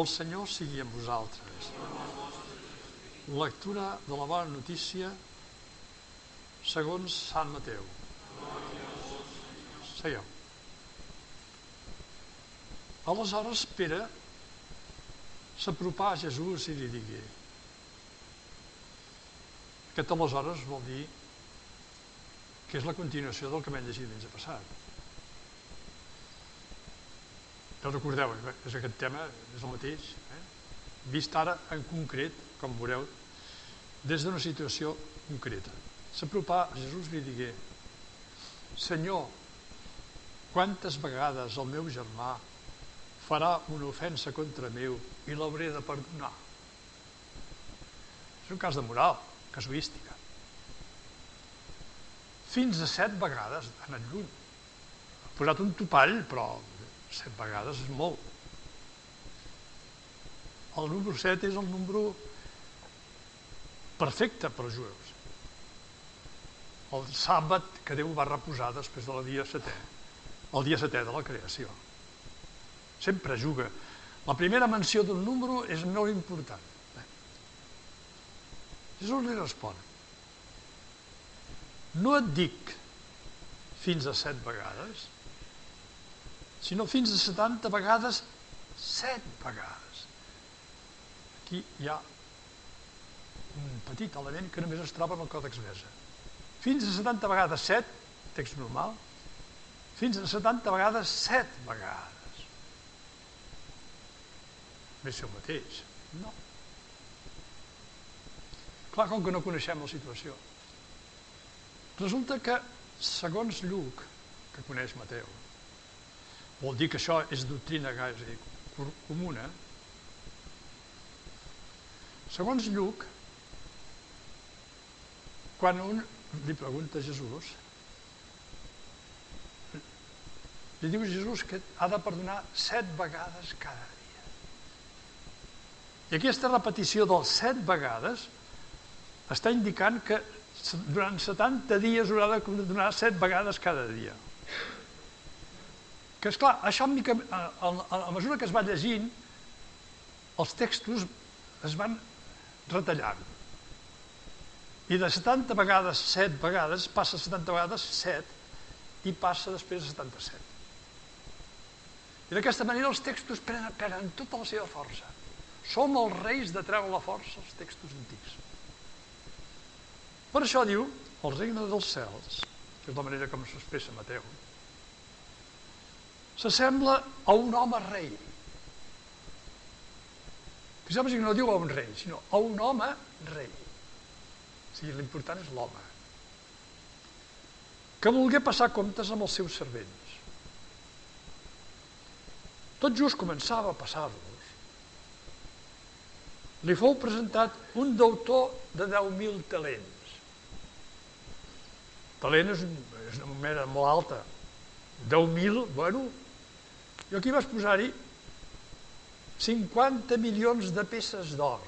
El Senyor sigui amb vosaltres. Lectura de la bona notícia segons Sant Mateu. Segueu. Aleshores Pere s'apropà a Jesús i li digué aquest aleshores vol dir que és la continuació del que vam llegir l'any passat. Ja recordeu, és aquest tema, és el mateix, eh? vist ara en concret, com veureu, des d'una situació concreta. S'apropà, Jesús li digué, Senyor, quantes vegades el meu germà farà una ofensa contra meu i l'hauré de perdonar? És un cas de moral, casuística. Fins a set vegades anat lluny. Ha posat un topall, però set vegades és molt. El número 7 és el número perfecte per als jueus. El sàbat que Déu va reposar després del dia setè, el dia setè de la creació. Sempre juga. La primera menció d'un número és molt important. Jesús li respon. No et dic fins a set vegades, sinó fins a 70 vegades 7 vegades. Aquí hi ha un petit element que només es troba en el Còdex Besa. Fins a 70 vegades 7, text normal, fins a 70 vegades 7 vegades. Més ser el mateix. No. Clar, com que no coneixem la situació. Resulta que, segons Lluc, que coneix Mateu, vol dir que això és doctrina gairebé comuna. Segons Lluc, quan un li pregunta a Jesús, li diu Jesús que ha de perdonar set vegades cada dia. I aquesta repetició dels set vegades està indicant que durant 70 dies haurà de perdonar set vegades cada dia que és clar, això mica, a, a, a mesura que es va llegint, els textos es van retallant. I de 70 vegades, 7 vegades, passa 70 vegades 7 i passa després a 77. I d'aquesta manera els textos prenen, prenen tota la seva força. Som els reis de treure la força als textos antics. Per això diu, el regne dels cels, que és la manera com s'expressa Mateu, s'assembla a un home rei. Sembla que no diu a un rei, sinó a un home rei. O sigui, l'important és l'home. Que volgué passar comptes amb els seus servents. Tot just començava a passar-los. Li fou presentat un deutor de 10.000 talents. Talent és, és una moneda molt alta. 10.000, bueno, jo aquí vas posar-hi 50 milions de peces d'or,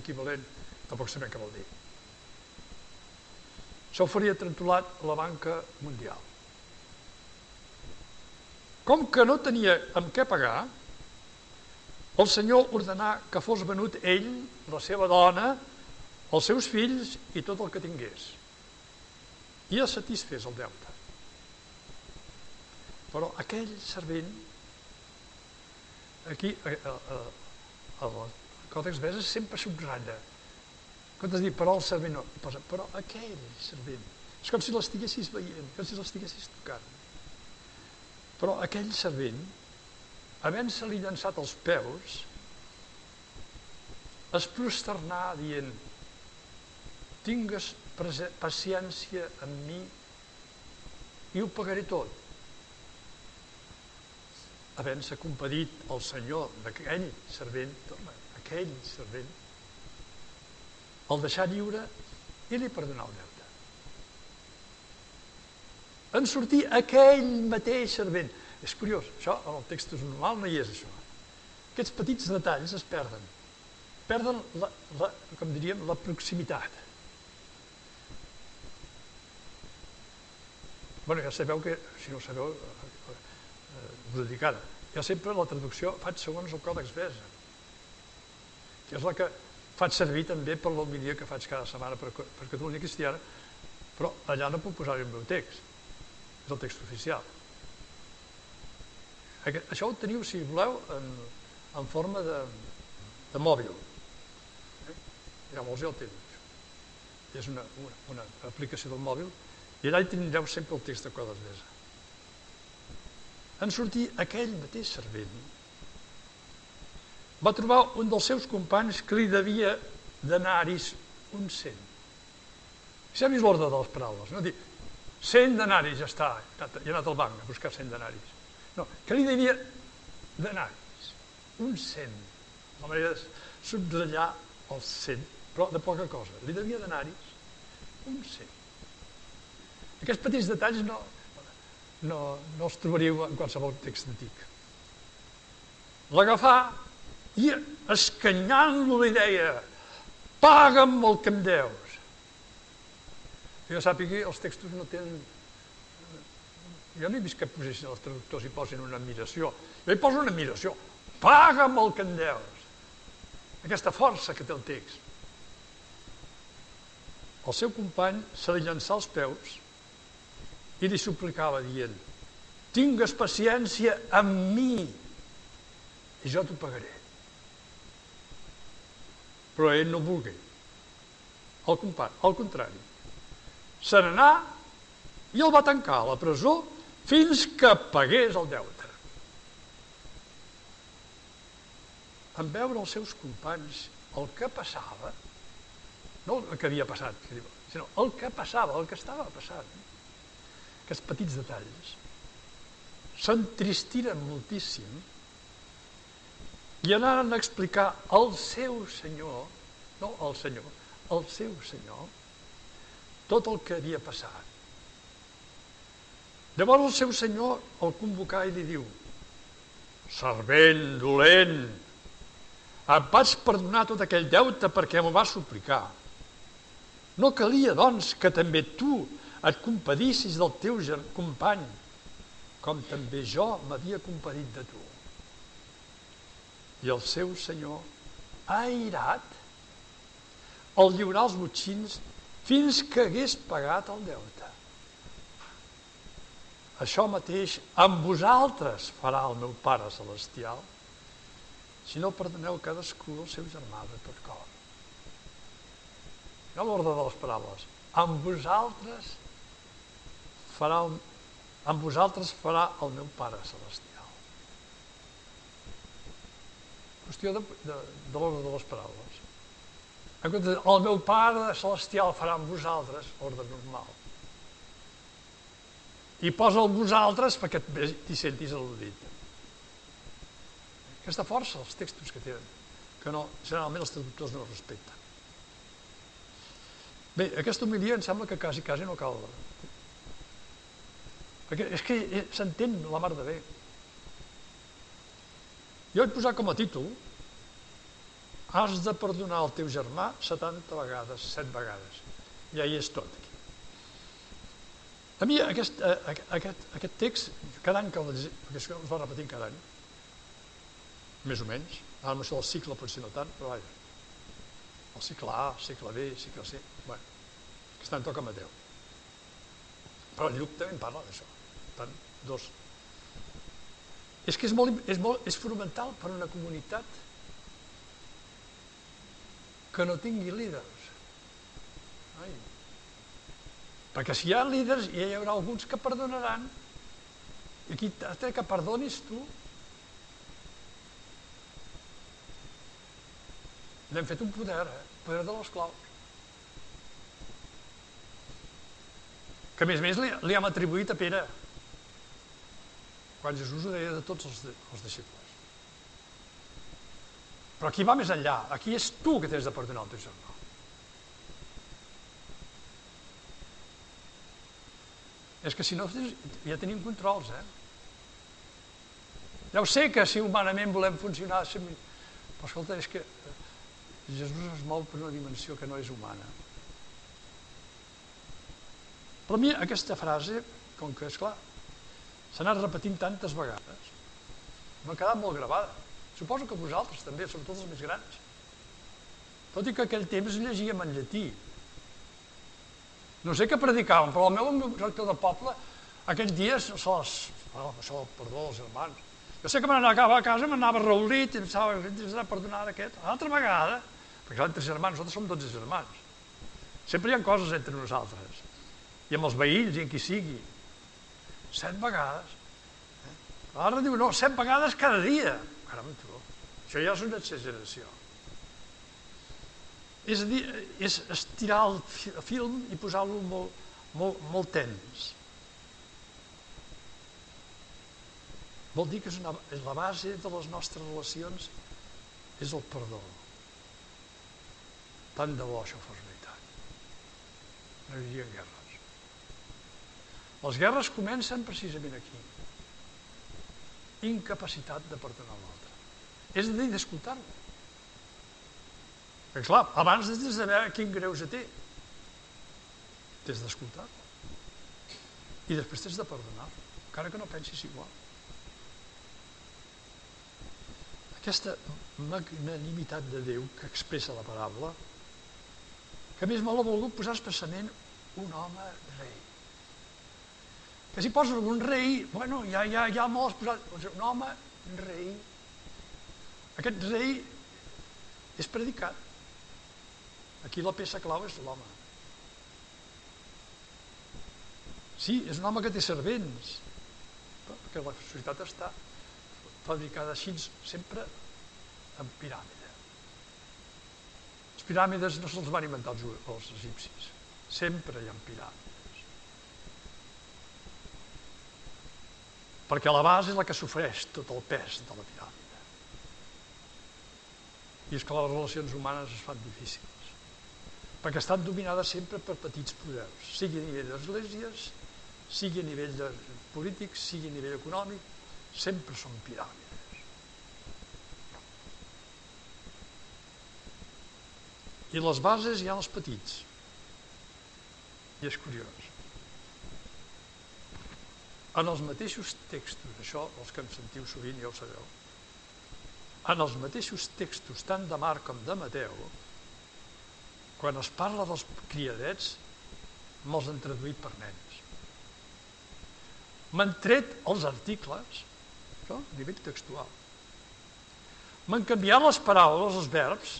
equivalent, tampoc sabem què vol dir. Això faria trentolat la banca mundial. Com que no tenia amb què pagar, el senyor ordenà que fos venut ell, la seva dona, els seus fills i tot el que tingués. I es satisfés el deute. Però aquell servent, aquí, el eh, eh, eh, Còdex Beses sempre subratlla. Quan has dit, però el servent no, posa, però aquell servent. És com si l'estiguessis veient, com si l'estiguessis tocant. Però aquell servent, havent-se-li llançat els peus, es prosternà dient tingues paciència amb mi i ho pagaré tot havent-se compadit el senyor d'aquell servent, torna, aquell servent, el deixar lliure i li perdonar el deute. En sortir aquell mateix servent. És curiós, això en el text normal no hi és això. Aquests petits detalls es perden. Perden, la, la, com diríem, la proximitat. bueno, ja sabeu que, si no sabeu, dic ara, jo sempre la traducció faig segons el còdex Besa, que és la que faig servir també per l'homilia que faig cada setmana per, per Catalunya Cristiana, però allà no puc posar el meu text, és el text oficial. Això ho teniu, si voleu, en, en forma de, de mòbil. Eh? Llavors ja el teniu. És una, una, una aplicació del mòbil i allà hi tindreu sempre el text de Codes Besa. En sortir aquell mateix servent va trobar un dels seus companys que li devia denaris un cent. S'ha vist l'ordre de les paraules, no? Dir, cent denaris, ja està, ja ha anat al banc a buscar cent denaris. No, que li devia denaris, un cent. La manera de subratllar els cent, però de poca cosa. Li devia denaris, un cent. Aquests petits detalls no, no, no els trobaríeu en qualsevol text antic. L'agafà i escanyant-lo li deia paga'm el que em deus. Jo sàpigui, els textos no tenen... Jo no he vist que posessin els traductors i posin una admiració. Jo hi poso una admiració. Paga'm el que em deus. Aquesta força que té el text. El seu company se li llançà als peus i li suplicava dient tingues paciència amb mi i jo t'ho pagaré. Però ell no volgué. Al, al contrari. Se n'anà i el va tancar a la presó fins que pagués el deute. En veure els seus companys el que passava, no el que havia passat, sinó el que passava, el que estava passant, aquests petits detalls, s'entristiren moltíssim i anaren a explicar al seu senyor, no al senyor, al seu senyor, tot el que havia passat. Llavors el seu senyor el convocà i li diu servent dolent, em vaig perdonar tot aquell deute perquè m'ho va suplicar. No calia, doncs, que també tu et compadissis del teu company, com també jo m'havia compadit de tu. I el seu senyor, airat, el lliurar els botxins fins que hagués pagat el deute. Això mateix amb vosaltres farà el meu Pare Celestial, si no perdoneu cadascú el seu germà de tot cor. No l'ordre de les paraules. Amb vosaltres farà el, amb vosaltres farà el meu Pare Celestial. Qüestió de, de, de l'ordre de les paraules. En compte, el meu Pare Celestial farà amb vosaltres, ordre normal. I posa el vosaltres perquè t'hi sentis al·ludit. Aquesta força, els textos que tenen, que no, generalment els traductors no respecten. Bé, aquesta homilia em sembla que quasi, quasi no cal perquè és que eh, s'entén la mar de bé. Jo he posat com a títol has de perdonar el teu germà 70 vegades, 7 vegades. Ja hi és tot aquí. A mi aquest, eh, aquest, aquest text, cada any que el llegim, perquè es va repetint cada any, més o menys, ara amb això del cicle potser no tant, però vaja, el cicle A, cicle B, cicle C, bueno, aquest any toca Mateu. Però Lluc també en parla d'això tant, dos. És que és, molt, és, molt, és fonamental per una comunitat que no tingui líders. Ai. Perquè si hi ha líders, ja hi haurà alguns que perdonaran. I aquí té que perdonis tu. N'hem fet un poder, eh? poder de l'esclau. Que a més a més li, li hem atribuït a Pere quan Jesús ho deia de tots els, els deixebles. Però aquí va més enllà. Aquí és tu que tens de perdonar el teu germà. És que si no, ja tenim controls, eh? Ja ho sé que si humanament volem funcionar... Però escolta, és que Jesús es mou per una dimensió que no és humana. Per mi aquesta frase, com que és clar, s'ha anat repetint tantes vegades m'ha quedat molt gravada. Suposo que vosaltres també, sobretot els més grans. Tot i que aquell temps llegíem en llatí. No sé què predicàvem, però el meu rector de poble aquell dia se les... Oh, perdó, els germans. Jo sé que me n'anava a casa, m'anava reulit, i em estava a perdonar aquest. Una altra vegada, perquè entre germans, nosaltres som 12 germans. Sempre hi ha coses entre nosaltres. I amb els veïns i en qui sigui. Set vegades. Eh? Ara diu, no, set vegades cada dia. Caram, tu, això ja és una exageració. És a dir, és estirar el film i posar-lo molt, molt, molt tens. Vol dir que és, una, és la base de les nostres relacions és el perdó. Tant de bo això fos veritat. No hi havia guerres. Les guerres comencen precisament aquí. Incapacitat de perdonar l'altre. És a dir, d'escoltar-lo. Perquè, clar, abans de saber quin greu se té. T'has d'escoltar. I després t'has de perdonar, encara que no pensis igual. Aquesta magnanimitat de Déu que expressa la paraula, que més me l'ha volgut posar expressament un home rei. Que si poses un rei, bueno, ja, ja, ja m'ho has posat, un home rei. Aquest rei és predicat. Aquí la peça clau és l'home. Sí, és un home que té servents, perquè la societat està fabricada així, sempre en piràmide. Les piràmides no se'ls van inventar els egipcis, sempre hi ha piràmides. Perquè la base és la que sofreix tot el pes de la piràmide. I és que les relacions humanes es fan difícils perquè estan dominades sempre per petits poders, sigui a nivell d'esglésies, sigui a nivell de polític, sigui a nivell econòmic, sempre són piràmides. I les bases hi ha els petits. I és curiós. En els mateixos textos, això els que em sentiu sovint ja ho sabeu, en els mateixos textos tant de Marc com de Mateu, quan es parla dels criadets, me'ls han traduït per nens. M'han tret els articles, això a nivell textual. M'han canviat les paraules, els verbs.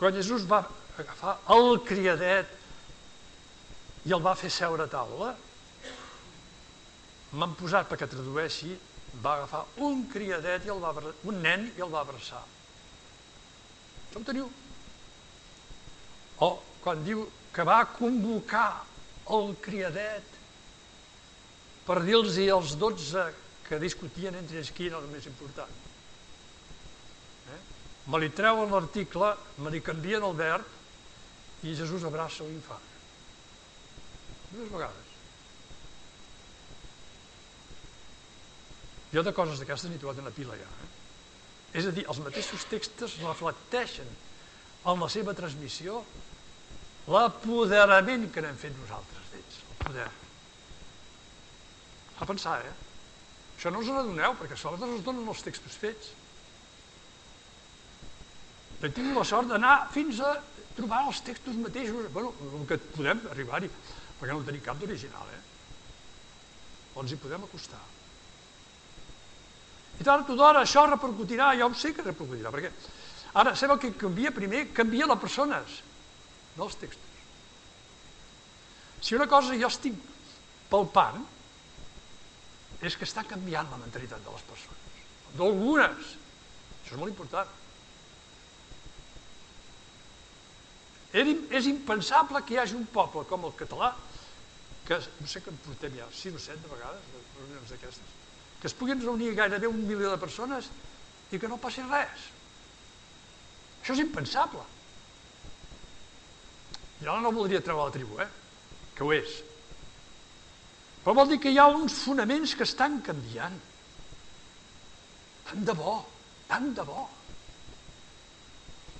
Quan Jesús va agafar el criadet i el va fer seure a taula, m'han posat perquè tradueixi, va agafar un criadet i el va, un nen i el va abraçar. Això ho teniu o quan diu que va convocar el criadet per dir-los als dotze que discutien entre ells qui era el més important. Eh? Me li treuen l'article, me li canvien el verb i Jesús abraça l'infant. Dues vegades. Jo de coses d'aquestes n'he trobat una pila ja. Eh? És a dir, els mateixos textos reflecteixen en la seva transmissió l'apoderament que n'hem fet nosaltres d'ells, el poder. A pensar, eh? Això no us n'adoneu, perquè a vegades us donen els textos fets. Jo he tingut la sort d'anar fins a trobar els textos mateixos, bueno, el que podem arribar-hi, perquè no tenim cap d'original, eh? O ens hi podem acostar. I tard o d'hora això repercutirà, ja ho sé que repercutirà, perquè ara sabeu que canvia primer, canvia les persones dels textos. Si una cosa jo estic palpant, és que està canviant la mentalitat de les persones. D'algunes. Això és molt important. És impensable que hi hagi un poble com el català, que no sé que en portem ja 6 o 7 de vegades, de reunions d'aquestes, que es puguin reunir gairebé un milió de persones i que no passi res. Això és impensable. Jo no voldria treure la tribu, eh? que ho és. Però vol dir que hi ha uns fonaments que estan canviant. Tant de bo, tant de bo.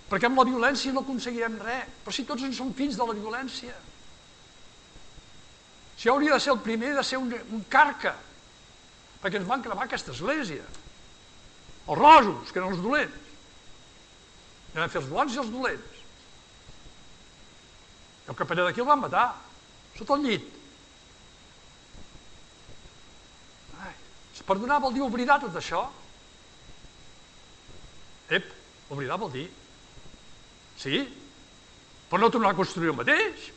Perquè amb la violència no aconseguirem res. Però si tots en som fills de la violència. Si hauria de ser el primer de ser un, un carca perquè ens van cremar aquesta església. Els rojos, que eren els dolents. I van fer els bons i els dolents. I el capellà d'aquí el van matar, sota el llit. Ai, perdonar vol dir oblidar tot això. Ep, oblidar vol dir. Sí, però no tornar a construir el mateix.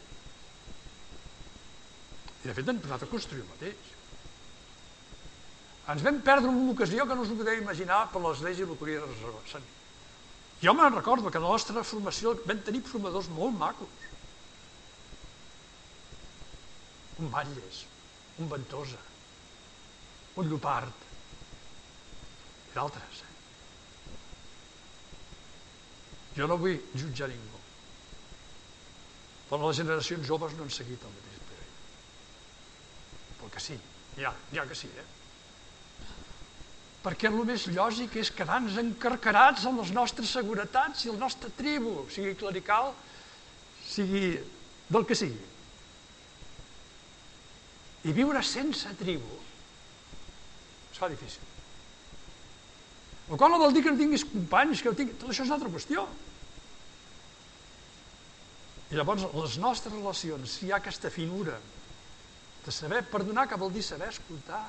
I de fet hem tornat a construir el mateix. Ens vam perdre una ocasió que no us ho podeu imaginar per l'església hauria de reservar. Jo me'n recordo que en la nostra formació vam tenir formadors molt macos. Un Batlles, un Ventosa, un Llopart i d'altres. Eh? Jo no vull jutjar ningú. Però les generacions joves no han seguit el mateix perill. Pel que sí, ja, ja que sí, eh? Perquè el més lògic és quedar-nos encarcarats amb les nostres seguretats i el nostre tribu, sigui clerical, sigui del que sigui. I viure sense tribu es fa difícil. El qual no vol dir que no tinguis companys, que no tinguis... Tot això és una altra qüestió. I llavors, les nostres relacions, si hi ha aquesta finura de saber perdonar, que vol dir saber escoltar,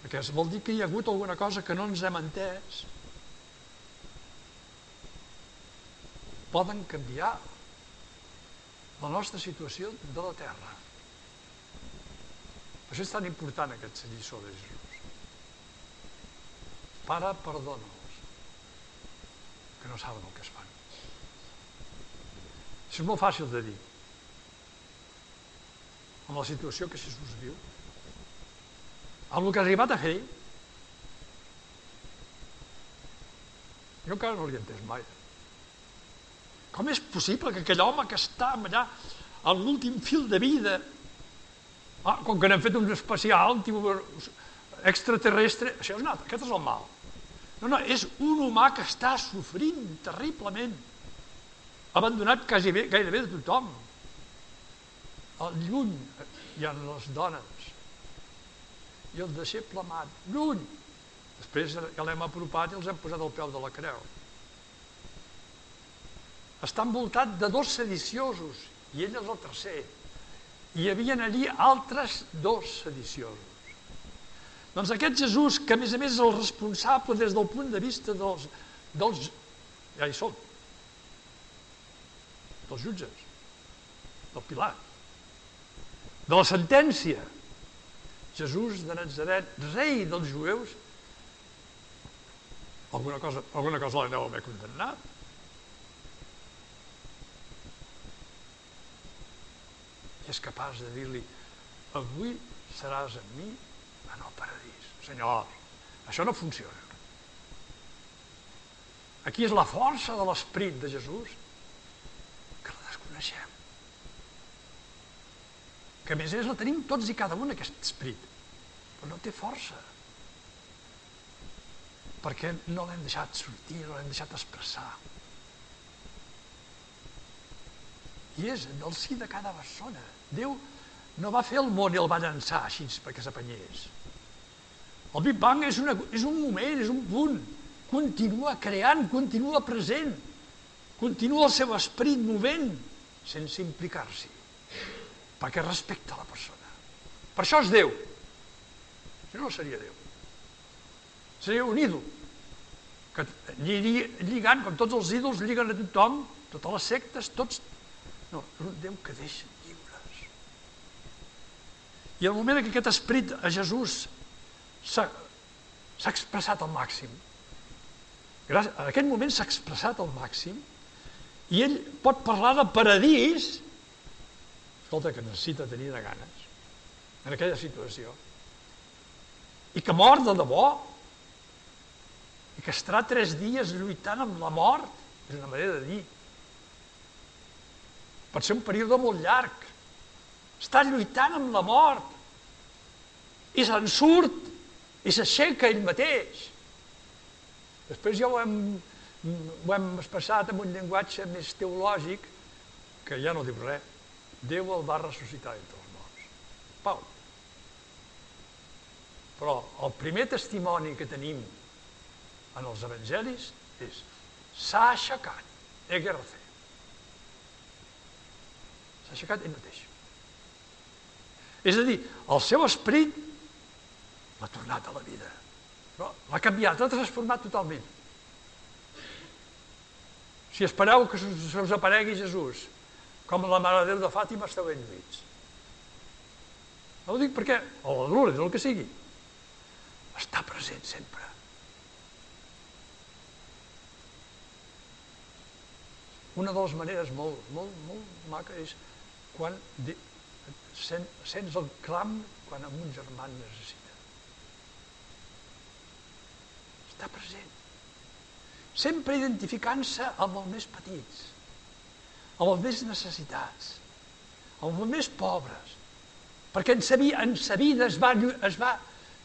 perquè vol dir que hi ha hagut alguna cosa que no ens hem entès, poden canviar la nostra situació de la Terra. Per això és tan important aquest lliçó de Jesús. Pare, perdona'ls, que no saben el que es fan. Això és molt fàcil de dir. En la situació que Jesús viu, amb el que ha arribat a fer, jo encara no l'he entès mai. Com és possible que aquell home que està allà en l'últim fil de vida, ah, com que n'hem fet un especial extraterrestre, això és altre, aquest és el mal. No, no, és un humà que està sofrint terriblement, abandonat quasi bé, gairebé de tothom. Lluny hi ha les dones i el deixeble amat, lluny. Després ja l'hem apropat i els hem posat al peu de la creu. Està envoltat de dos sediciosos i ell és el tercer. I hi havia allí altres dos sediciosos. Doncs aquest Jesús, que a més a més és el responsable des del punt de vista dels, dels ja hi som, dels jutges, del Pilat, de la sentència, Jesús de Nazaret, rei dels jueus, alguna cosa, alguna cosa l'aneu haver condemnat. I és capaç de dir-li, avui seràs amb mi en el paradís. Senyor, això no funciona. Aquí és la força de l'esperit de Jesús que la desconeixem. Que a més és la tenim tots i cada un, aquest esperit, però no té força. Perquè no l'hem deixat sortir, no l'hem deixat expressar. I és en el si de cada persona. Déu no va fer el món i el va llançar així perquè s'apanyés. El Big Bang és, una, és un moment, és un punt. Continua creant, continua present, continua el seu esperit movent sense implicar-s'hi, perquè respecta la persona. Per això és Déu. Si no, seria Déu. Seria un ídol, que lligant, com tots els ídols, lliguen a tothom, totes les sectes, tots... No, és un Déu que deixa lliures. I el moment que aquest esperit a Jesús s'ha expressat al màxim. Gràcies, en aquest moment s'ha expressat al màxim i ell pot parlar de paradís, escolta, que necessita tenir de ganes en aquella situació, i que mor de debò, i que estarà tres dies lluitant amb la mort, és una manera de dir. Pot ser un període molt llarg. Està lluitant amb la mort i se'n surt i s'aixeca ell mateix. Després ja ho hem, ho hem expressat en un llenguatge més teològic que ja no diu res. Déu el va ressuscitar entre els morts. Pau. Però el primer testimoni que tenim en els evangelis és s'ha aixecat, egerce. S'ha aixecat ell mateix. És a dir, el seu esperit l'ha tornat a la vida. L'ha canviat, l'ha transformat totalment. Si espereu que se us aparegui Jesús, com la Mare de Déu de Fàtima, esteu ben lluïts. No ho dic perquè, o la Lourdes, el que sigui, està present sempre. Una de les maneres molt, molt, molt maca és quan de, sen, sents el clam quan un germà necessita. Està present. Sempre identificant-se amb els més petits, amb els més necessitats, amb els més pobres, perquè en sa, en sa vida es va, es va,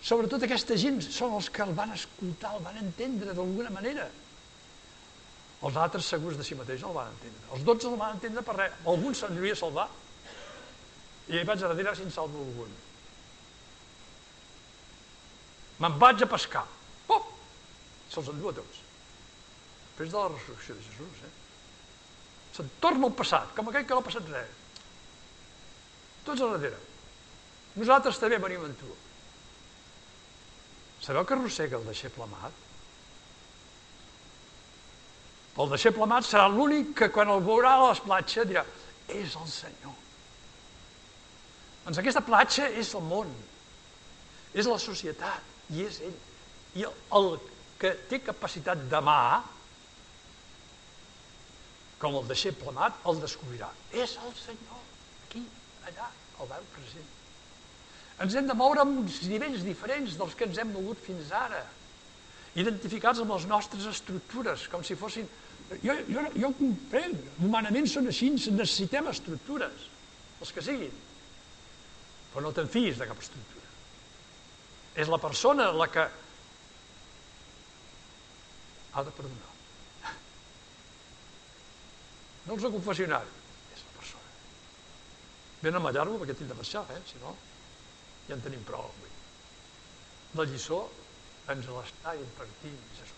sobretot aquesta gent són els que el van escoltar, el van entendre d'alguna manera. Els altres segurs de si mateix no el van entendre. Els dotze el van entendre per res. Alguns se'n devia salvar. I vaig a darrere si en salvo algun. Me'n vaig a pescar. Pop! Se'ls endú a tots. Després de la resurrecció de Jesús, eh? Se'n torna al passat, com aquell que no ha passat res. Tots a darrere. Nosaltres també venim amb tu. Sabeu que arrossega el deixeble amat? El deixeble amat serà l'únic que quan el veurà a les platges dirà és el Senyor. Doncs aquesta platja és el món, és la societat, i és ell. I el, el que té capacitat d'amar, com el deixeble amat, el descobrirà. És el Senyor, aquí, allà, el veu present. Ens hem de moure amb uns nivells diferents dels que ens hem mogut fins ara, identificats amb les nostres estructures, com si fossin... Jo, jo, jo comprenc, humanament són així, necessitem estructures, els que siguin però no te'n fiïs de cap estructura. És la persona la que ha de perdonar. No els de confessionari, és la persona. Ben amallar-lo perquè tinc de marxar, eh? si no, ja en tenim prou avui. La lliçó ens l'està impartint Jesús.